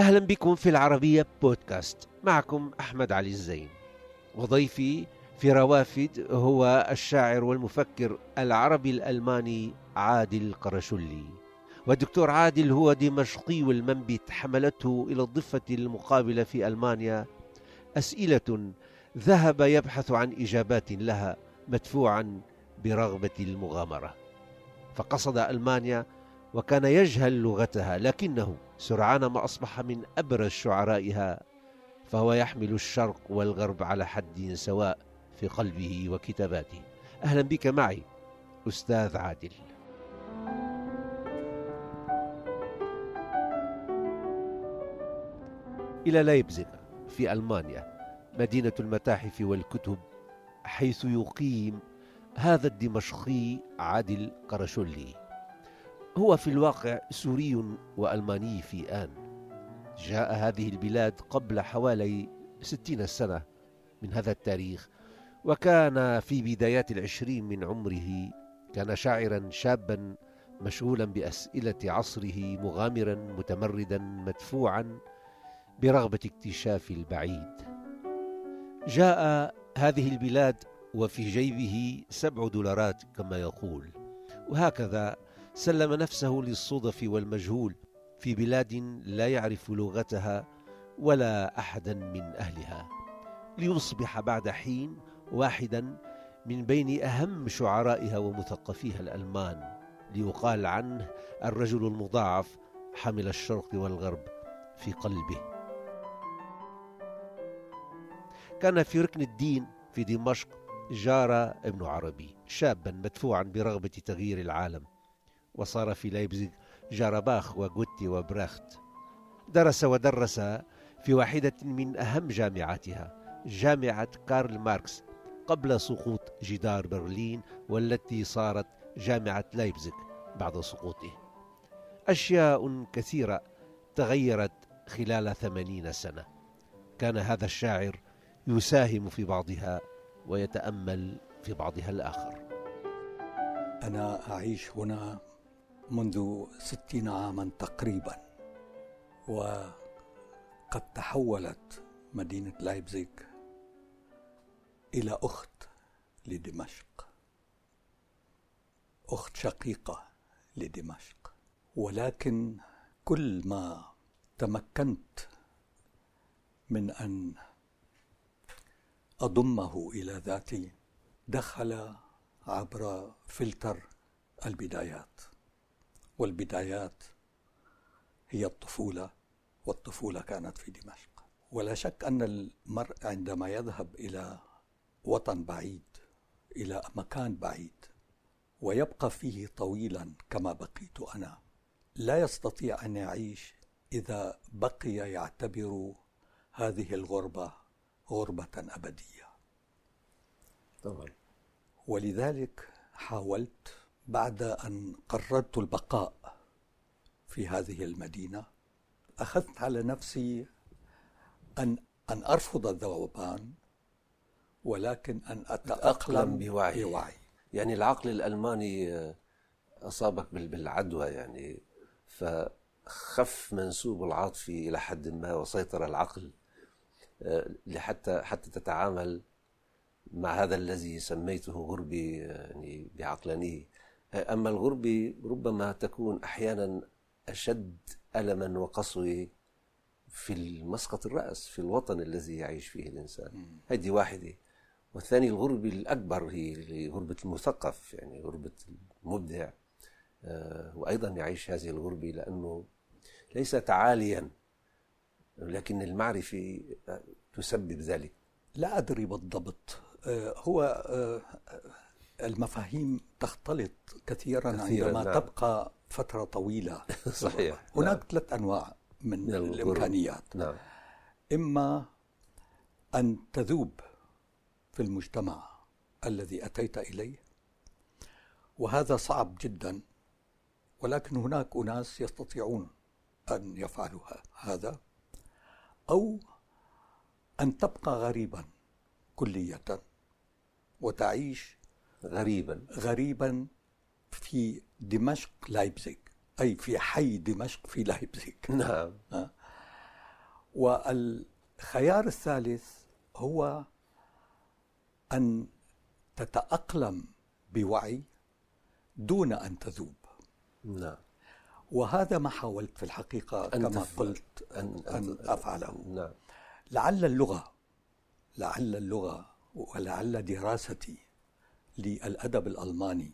أهلا بكم في العربية بودكاست. معكم أحمد علي الزين. وضيفي في روافد هو الشاعر والمفكر العربي الألماني عادل قرشلي. والدكتور عادل هو دمشقي المنبت حملته إلى الضفة المقابلة في ألمانيا. أسئلة ذهب يبحث عن إجابات لها مدفوعا برغبة المغامرة. فقصد ألمانيا وكان يجهل لغتها لكنه سرعان ما أصبح من أبرز شعرائها فهو يحمل الشرق والغرب على حد سواء في قلبه وكتاباته. أهلا بك معي أستاذ عادل. إلى لايبزيغ في ألمانيا مدينة المتاحف والكتب حيث يقيم هذا الدمشقي عادل قرشولي هو في الواقع سوري وألماني في آن. جاء هذه البلاد قبل حوالي ستين سنة من هذا التاريخ وكان في بدايات العشرين من عمره كان شاعرا شابا مشغولا بأسئلة عصره مغامرا متمردا مدفوعا برغبة اكتشاف البعيد. جاء هذه البلاد وفي جيبه سبع دولارات كما يقول وهكذا سلم نفسه للصدف والمجهول في بلاد لا يعرف لغتها ولا أحدا من أهلها ليصبح بعد حين واحدا من بين أهم شعرائها ومثقفيها الألمان ليقال عنه الرجل المضاعف حمل الشرق والغرب في قلبه. كان في ركن الدين في دمشق جار ابن عربي شابا مدفوعا برغبة تغيير العالم. وصار في لايبزيغ جار باخ وغوتي وبراخت درس ودرس في واحدة من أهم جامعاتها جامعة كارل ماركس قبل سقوط جدار برلين والتي صارت جامعة لايبزيغ بعد سقوطه. أشياء كثيرة تغيرت خلال ثمانين سنة. كان هذا الشاعر يساهم في بعضها ويتأمل في بعضها الآخر. أنا أعيش هنا منذ ستين عاما تقريبا وقد تحولت مدينة لايبزيغ إلى أخت لدمشق أخت شقيقة لدمشق. ولكن كل ما تمكنت من أن أضمه إلى ذاتي دخل عبر فلتر البدايات. والبدايات هي الطفولة والطفولة كانت في دمشق. ولا شك أن المرء عندما يذهب إلى وطن بعيد إلى مكان بعيد ويبقى فيه طويلا كما بقيت أنا لا يستطيع أن يعيش إذا بقي يعتبر هذه الغربة غربة أبدية. طبعا. ولذلك حاولت بعد أن قررت البقاء في هذه المدينة أخذت على نفسي أن أن أرفض الذوبان ولكن أن أتأقلم بوعي. بوعي يعني العقل الألماني أصابك بالعدوى يعني فخف منسوب العاطفي إلى حد ما وسيطر العقل لحتى حتى تتعامل مع هذا الذي سميته غربي يعني بعقلانية أما الغربي ربما تكون أحيانا أشد ألما وقسوه في المسقط الرأس في الوطن الذي يعيش فيه الإنسان. هذه واحدة. والثاني الغربة الأكبر هي غربة المثقف يعني غربة المبدع. آه، وأيضا يعيش هذه الغربة لأنه ليس تعاليا لكن المعرفة تسبب ذلك. لا أدري بالضبط. آه، هو آه، المفاهيم تختلط كثيرا, كثيرا عندما نعم. تبقى فترة طويلة صحيح هناك نعم. ثلاث أنواع من, من الإمكانيات نعم. إما أن تذوب في المجتمع الذي أتيت إليه وهذا صعب جدا ولكن هناك أناس يستطيعون أن يفعلوا هذا أو أن تبقى غريبا كلية وتعيش غريبا. غريبا في دمشق لايبزيغ أي في حي دمشق في لايبزيغ. نعم. والخيار الثالث هو أن تتأقلم بوعي دون أن تذوب. نعم. وهذا ما حاولت في الحقيقة أن كما قلت أن, أن أفعله. نعم. لعل اللغة لعل اللغة ولعل دراستي للأدب الألماني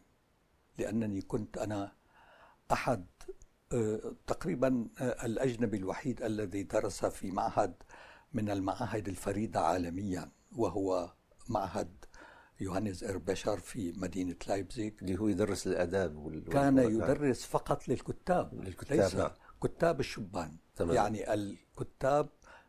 لأنني كنت أنا أحد آه، تقريبا آه، الأجنبي الوحيد الذي درس في معهد من المعاهد الفريدة عالميا وهو معهد يوهانيز إربشر في مدينة لايبزيغ اللي هو يدرس الآداب وال... كان يدرس فقط للكتاب للكتاب ليس نعم. كتاب الشبان تمام. يعني الكتاب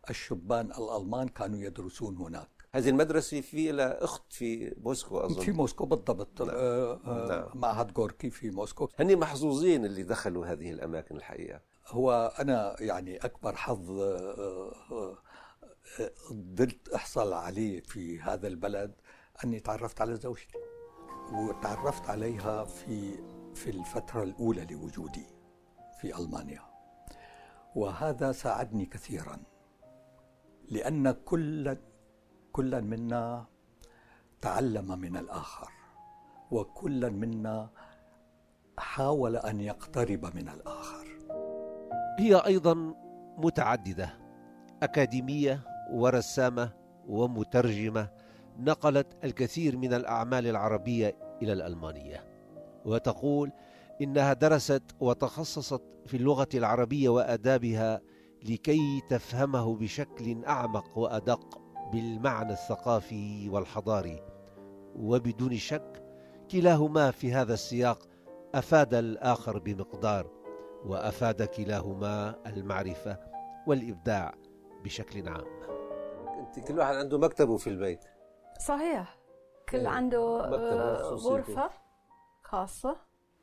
الشبان الألمان كانوا يدرسون هناك هذه المدرسة في لها أخت في موسكو أظن. في موسكو بالضبط. نعم. آه آه نعم. معهد غوركي في موسكو. هني محظوظين اللي دخلوا هذه الأماكن الحقيقة. هو أنا يعني أكبر حظ آه آه قدرت أحصل عليه في هذا البلد أني تعرفت على زوجتي وتعرفت عليها في في الفترة الأولى لوجودي في ألمانيا. وهذا ساعدني كثيرا لأن كل كل منا تعلم من الآخر وكل منا حاول أن يقترب من الآخر. هي أيضا متعددة أكاديمية ورسامة ومترجمة نقلت الكثير من الأعمال العربية إلى الألمانية. وتقول إنها درست وتخصصت في اللغة العربية وآدابها لكي تفهمه بشكل أعمق وأدق. بالمعنى الثقافي والحضاري وبدون شك كلاهما في هذا السياق أفاد الآخر بمقدار وأفاد كلاهما المعرفة والإبداع بشكل عام. أنت كل واحد عنده مكتبه في البيت. صحيح. كل إيه. عنده آه، غرفة خاصة.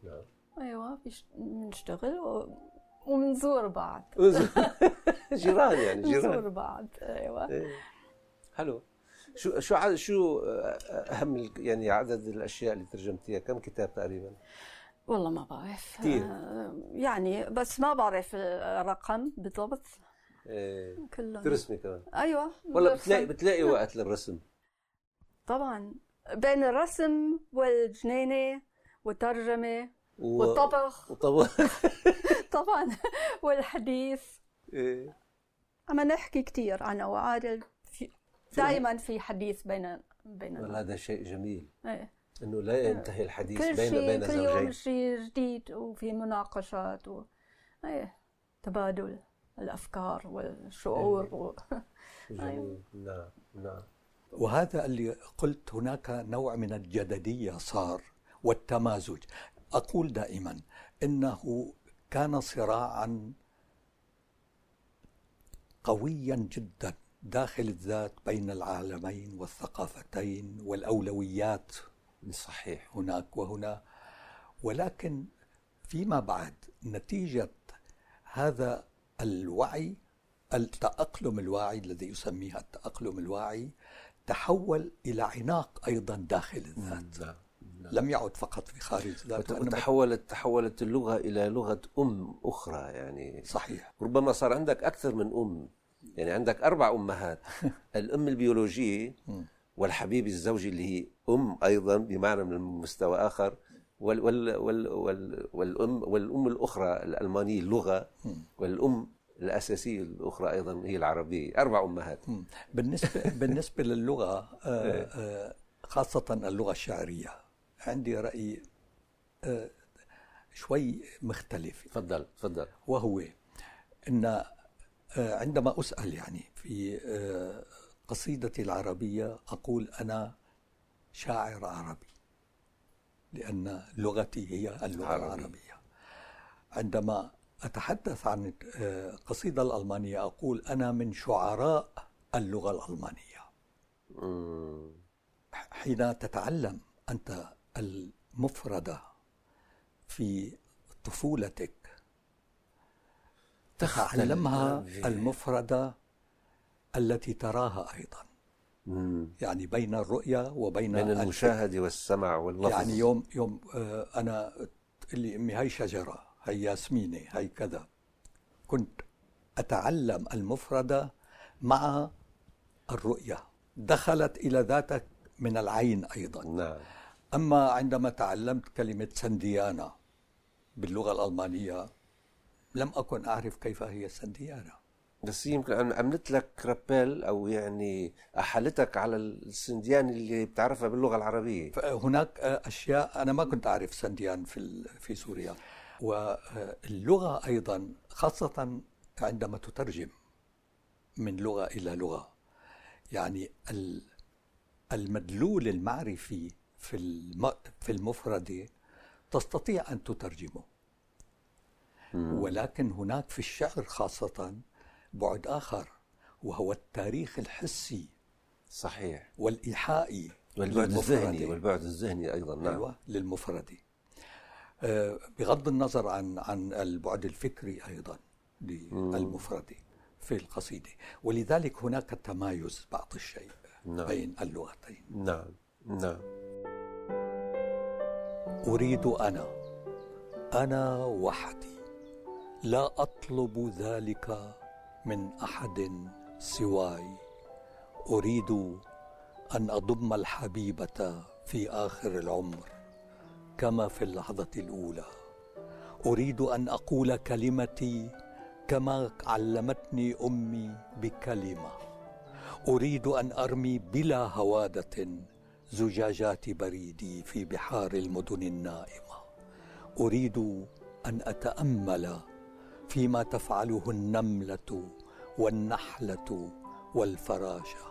نعم. أيوه بنشتغل و... وبنزور بعض جيران يعني جيران. نزور بعض أيوه. إيه. حلو. شو شو شو أهم يعني عدد الأشياء اللي ترجمتيها كم كتاب تقريبا؟ والله ما بعرف. كثير آه، يعني بس ما بعرف الرقم بالضبط. إيه. كلهم. ترسمي كمان. أيوه والله بتلاقي بتلاقي وقت للرسم؟ طبعا. بين الرسم والجنينة والترجمة و... والطبخ. والطبخ. طبعا. والحديث. إيه. عم نحكي كثير أنا وعادل دائما في حديث بين بيننا هذا شيء جميل. إيه. إنه لا ينتهي الحديث كل بين شيء بين كل زوجين. يوم شيء جديد وفي مناقشات و... إيه. تبادل الأفكار والشعور إيه. و... جميل. نعم نعم. وهذا اللي قلت هناك نوع من الجدليه صار والتمازج. أقول دائما إنه كان صراعا قويا جدا. داخل الذات بين العالمين والثقافتين والأولويات. صحيح هناك وهنا. ولكن فيما بعد نتيجة هذا الوعي التأقلم الواعي الذي يسميها التأقلم الواعي تحول إلى عناق أيضا داخل الذات. نعم. لم يعد فقط في خارج الذات وتحولت تحولت اللغة إلى لغة أم أخرى يعني. صحيح. ربما صار عندك أكثر من أم. يعني عندك أربع أمهات الأم البيولوجية والحبيب الزوجي اللي هي أم أيضا بمعنى من مستوى آخر وال وال وال وال والأم والأم الأخرى الألمانية اللغة والأم الأساسية الأخرى أيضا هي العربية أربع أمهات. بالنسبة بالنسبة للغة آه، إيه. آه، خاصة اللغة الشعرية عندي رأي آه، شوي مختلف. تفضل تفضل. وهو أن عندما أسأل يعني في آه، قصيدتي العربية أقول أنا شاعر عربي لأن لغتي هي اللغة عربي. العربية. عندما أتحدث عن القصيدة آه، الألمانية أقول أنا من شعراء اللغة الألمانية. حين تتعلم أنت المفردة في طفولتك تعلمها المفردة التي تراها أيضا. مم. يعني بين الرؤية وبين بين المشاهدة والسمع واللفظ. يعني يوم يوم آه، أنا اللي أمي هاي شجرة هاي ياسمينة هاي كذا. كنت أتعلم المفردة مع الرؤية دخلت إلى ذاتك من العين أيضا. نعم. أما عندما تعلمت كلمة سنديانا باللغة الألمانية لم أكن أعرف كيف هي سنديانا بس يمكن عملت لك رابيل أو يعني أحالتك على السنديان اللي بتعرفها باللغة العربية. هناك أشياء أنا ما كنت أعرف سنديان في في سوريا. واللغة أيضا خاصة عندما تترجم من لغة إلى لغة يعني المدلول المعرفي في في المفرد تستطيع أن تترجمه. ولكن هناك في الشعر خاصة بعد آخر وهو التاريخ الحسي صحيح. والإيحائي والبعد الذهني والبعد الذهني أيضا نعم. أيوة للمفرد. آه، بغض النظر عن عن البعد الفكري أيضا للمفرد في القصيدة. ولذلك هناك تمايز بعض الشيء نعم. بين اللغتين. نعم نعم. أريد أنا أنا وحدي. لا أطلب ذلك من أحد سواي. أريد أن أضم الحبيبة في آخر العمر كما في اللحظة الأولى. أريد أن أقول كلمتي كما علمتني أمي بكلمة. أريد أن أرمي بلا هوادة زجاجات بريدي في بحار المدن النائمة. أريد أن أتأمل فيما تفعله النملة والنحلة والفراشه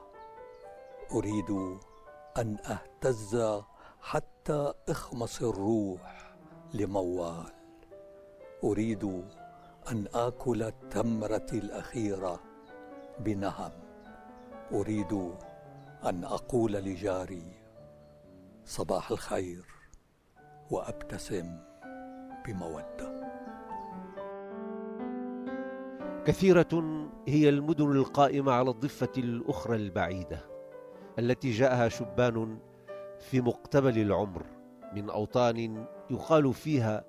أريد أن أهتز حتى أخمص الروح لموال. أريد أن آكل تمرتي الأخيرة بنهم. أريد أن أقول لجاري صباح الخير وأبتسم بمودة. كثيرة هي المدن القائمة على الضفة الأخرى البعيدة التي جاءها شبان في مقتبل العمر من أوطان يقال فيها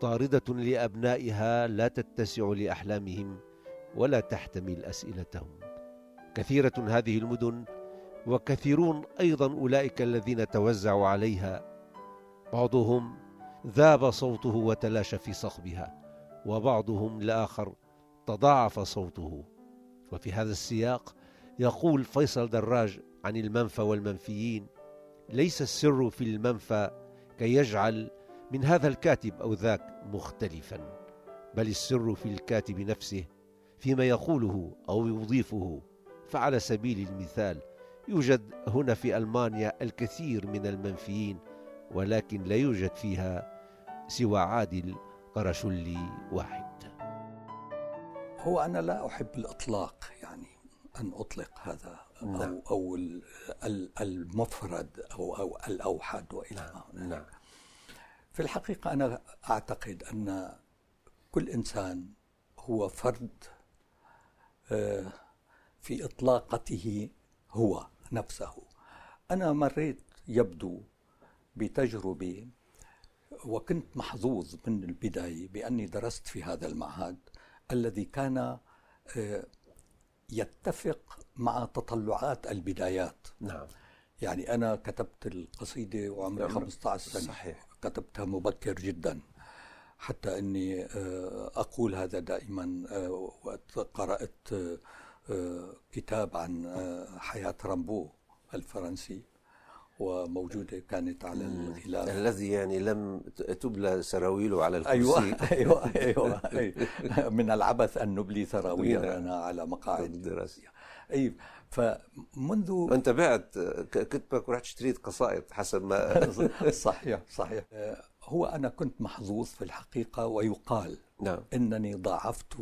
طاردة لأبنائها لا تتسع لأحلامهم ولا تحتمل أسئلتهم. كثيرة هذه المدن وكثيرون أيضا أولئك الذين توزعوا عليها بعضهم ذاب صوته وتلاشى في صخبها وبعضهم الآخر تضاعف صوته. وفي هذا السياق يقول فيصل دراج عن المنفى والمنفيين ليس السر في المنفى كي يجعل من هذا الكاتب أو ذاك مختلفا بل السر في الكاتب نفسه فيما يقوله أو يضيفه. فعلى سبيل المثال يوجد هنا في ألمانيا الكثير من المنفيين ولكن لا يوجد فيها سوى عادل قرشلي واحد. هو أنا لا أحب الإطلاق يعني أن أطلق هذا أو نعم. أو المفرد أو أو الأوحد وإلى ما نعم. نعم. في الحقيقة أنا أعتقد أن كل إنسان هو فرد آه، في إطلاقته هو نفسه أنا مريت يبدو بتجربة وكنت محظوظ من البداية بأني درست في هذا المعهد الذي كان آه، يتفق مع تطلعات البدايات. نعم. يعني أنا كتبت القصيدة وعمري 15 سنة. صحيح. كتبتها مبكر جدا. حتى أني آه، أقول هذا دائما آه، وقت قرأت كتاب عن حياة رامبو الفرنسي. وموجودة كانت على الغلاف الذي يعني لم تبلى سراويله على أيوة، الكرسي. أيوة أيوة, أيوة من العبث أن نبلي سراويلنا على مقاعد. الدراسية أي فمنذ أنت بعت كتبك ورحت اشتريت قصائد حسب ما صحيح صحيح. هو أنا كنت محظوظ في الحقيقة ويقال نعم. إنني ضاعفت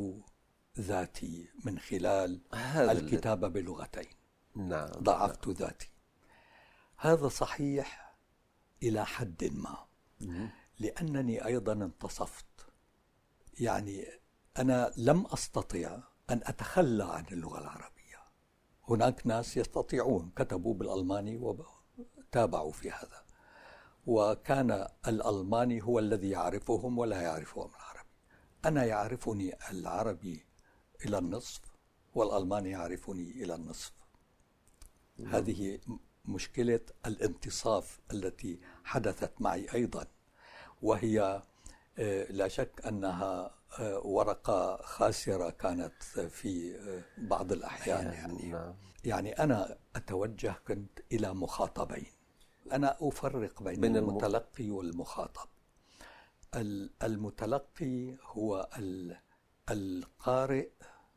ذاتي من خلال الكتابة بلغتين. نعم ضاعفت ذاتي. هذا صحيح إلى حد ما. لأنني أيضا انتصفت. يعني أنا لم أستطع أن أتخلى عن اللغة العربية. هناك ناس يستطيعون كتبوا بالألماني وتابعوا في هذا. وكان الألماني هو الذي يعرفهم ولا يعرفهم العربي. أنا يعرفني العربي إلى النصف والألماني يعرفني إلى النصف. هذه مشكلة الانتصاف التي حدثت معي أيضا وهي آه، لا شك أنها آه، ورقة خاسرة كانت في آه، بعض الأحيان. يعني. يعني أنا أتوجه كنت إلى مخاطبين. أنا أفرق بين, بين المتلقي والمخاطب. المتلقي هو القارئ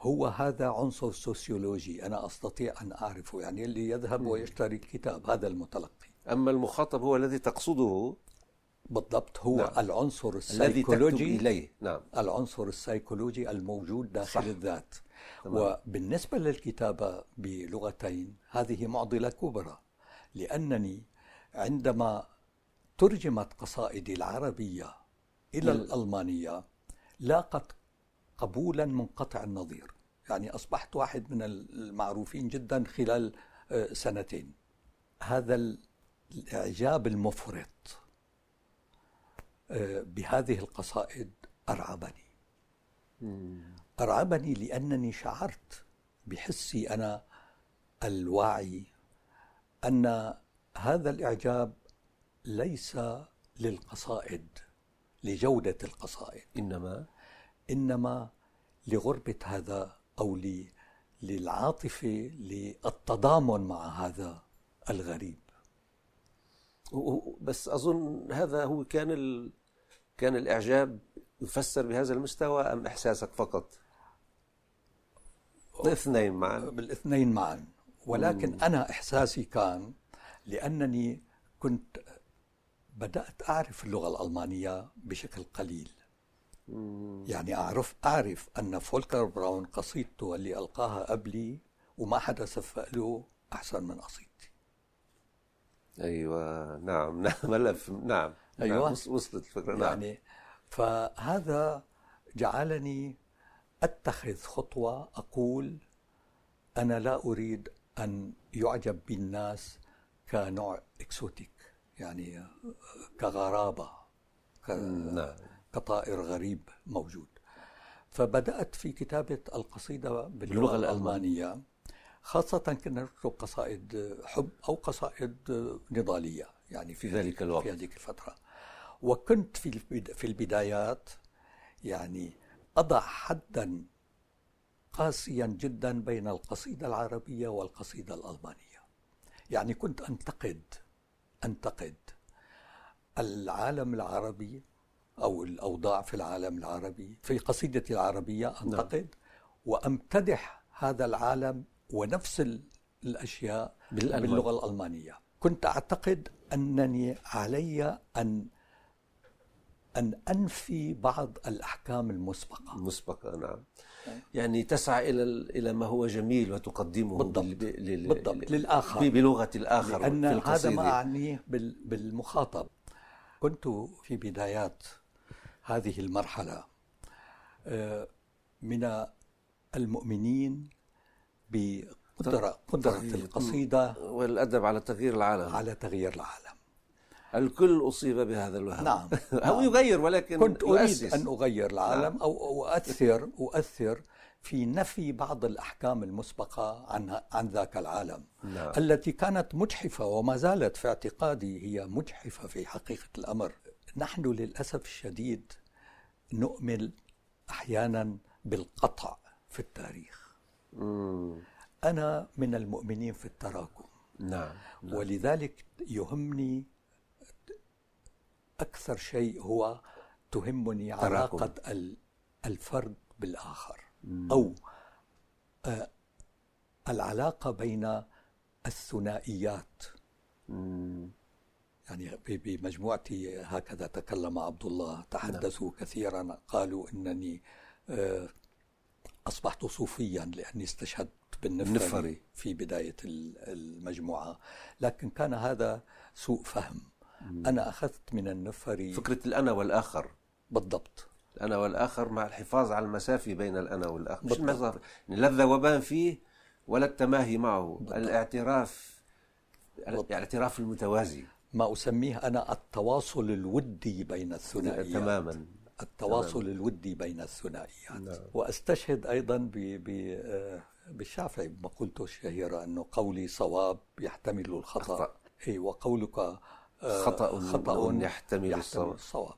هو هذا عنصر سوسيولوجي أنا أستطيع أن أعرفه يعني اللي يذهب ويشتري الكتاب هذا المتلقي أما المخاطب هو الذي تقصده بالضبط هو نعم. العنصر السيكولوجي الذي إليه نعم. العنصر السيكولوجي الموجود داخل صح. الذات تمام. وبالنسبة للكتابة بلغتين هذه معضلة كبرى لأنني عندما ترجمت قصائدي العربية إلى الألمانية لاقت قبولا منقطع النظير. يعني أصبحت واحد من المعروفين جدا خلال آه، سنتين. هذا الإعجاب المفرط آه، بهذه القصائد أرعبني. أرعبني لأنني شعرت بحسي أنا الواعي أن هذا الإعجاب ليس للقصائد لجودة القصائد. إنما؟ إنما لغربة هذا أو للعاطفة للتضامن مع هذا الغريب بس أظن هذا هو كان ال... كان الإعجاب يفسر بهذا المستوى أم إحساسك فقط؟ الاثنين معا بالاثنين معا ولكن مم. أنا إحساسي كان لأنني كنت بدأت أعرف اللغة الألمانية بشكل قليل. يعني أعرف أعرف أن فولكر براون قصيدته اللي ألقاها قبلي وما حدا سفق له أحسن من قصيدتي أيوة نعم نعم ملف نعم أيوة نعم. وصلت الفكرة نعم يعني فهذا جعلني أتخذ خطوة أقول أنا لا أريد أن يعجب بالناس كنوع إكسوتيك يعني كغرابة نعم. كطائر غريب موجود. فبدأت في كتابة القصيدة باللغة الألمانية. خاصة كنا نكتب قصائد حب أو قصائد نضالية يعني في ذلك الوقت. في هذه الفترة. وكنت في في البدايات يعني أضع حدا قاسيا جدا بين القصيدة العربية والقصيدة الألمانية. يعني كنت أنتقد أنتقد العالم العربي أو الأوضاع في العالم العربي في قصيدتي العربية أنتقد نعم. وأمتدح هذا العالم ونفس الأشياء بالألمان. باللغة الألمانية. كنت أعتقد أنني علي أن أن أنفي بعض الأحكام المسبقة. المسبقة نعم. يعني تسعى إلى إلى ما هو جميل وتقدمه بالضبط, لل... بالضبط. للآخر. بلغة الآخر لأن هذا ما أعنيه بالمخاطب. كنت في بدايات هذه المرحلة. آه، من المؤمنين بقدرة قدرة القصيدة والأدب على تغيير العالم. على تغيير العالم. الكل أصيب بهذا الوهم نعم. أو يغير ولكن كنت أريد يؤسس. أن أغير العالم نعم. أو أؤثر أؤثر في نفي بعض الأحكام المسبقة عن عن ذاك العالم. نعم. التي كانت مجحفة وما زالت في اعتقادي هي مجحفة في حقيقة الأمر. نحن للأسف الشديد نؤمن أحيانا بالقطع في التاريخ مم. أنا من المؤمنين في التراكم نعم. نعم. ولذلك يهمني أكثر شيء هو تهمني تراكم. علاقة الفرد بالآخر مم. أو آه العلاقة بين الثنائيات مم. يعني بمجموعتي هكذا تكلم عبد الله. تحدثوا نعم. كثيرا قالوا إنني آه، أصبحت صوفيا لأني استشهدت بالنفري في بداية المجموعة. لكن كان هذا سوء فهم. أنا أخذت من النفري فكرة الأنا والآخر. بالضبط. الأنا والآخر مع الحفاظ على المسافة بين الأنا والآخر. مش المسافه لذة وبان فيه ولا التماهي معه. بالضبط. الاعتراف الاعتراف المتوازي. ما أسميه أنا التواصل الودي بين الثنائيات. تماما. التواصل تمام. الودي بين الثنائيات. نعم. وأستشهد أيضا ب ب بالشافعي بمقولته الشهيره أنه قولي صواب يحتمل الخطأ. إي وقولك آه، خطأ خطأ يحتمل, يحتمل الصواب. الصواب.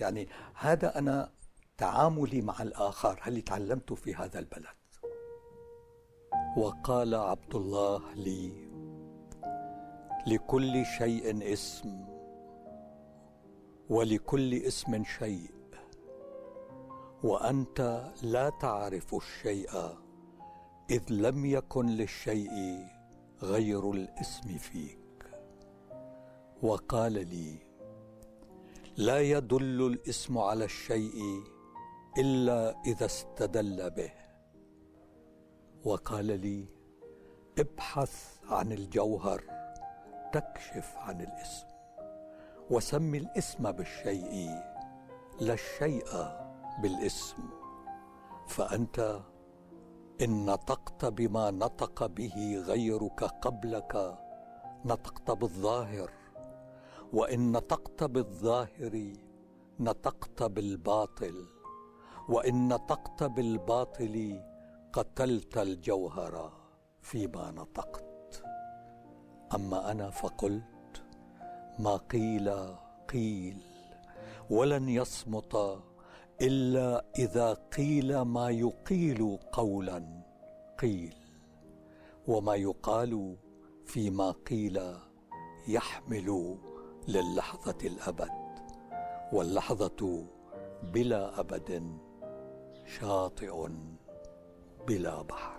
يعني هذا أنا تعاملي مع الآخر. هل تعلمت في هذا البلد؟ وقال عبد الله لي لكل شيء اسم ولكل اسم شيء وأنت لا تعرف الشيء إذ لم يكن للشيء غير الاسم فيك. وقال لي لا يدل الاسم على الشيء إلا إذا استدل به. وقال لي ابحث عن الجوهر. تكشف عن الاسم. وسم الاسم بالشيء لا الشيء بالاسم. فأنت إن نطقت بما نطق به غيرك قبلك نطقت بالظاهر. وإن نطقت بالظاهر نطقت بالباطل. وإن نطقت بالباطل قتلت الجوهر فيما نطقت. أما أنا فقلت ما قيل قيل ولن يصمت إلا إذا قيل ما يقيل قولا قيل وما يقال فيما قيل يحمل للحظة الأبد واللحظة بلا أبد شاطئ بلا بحر.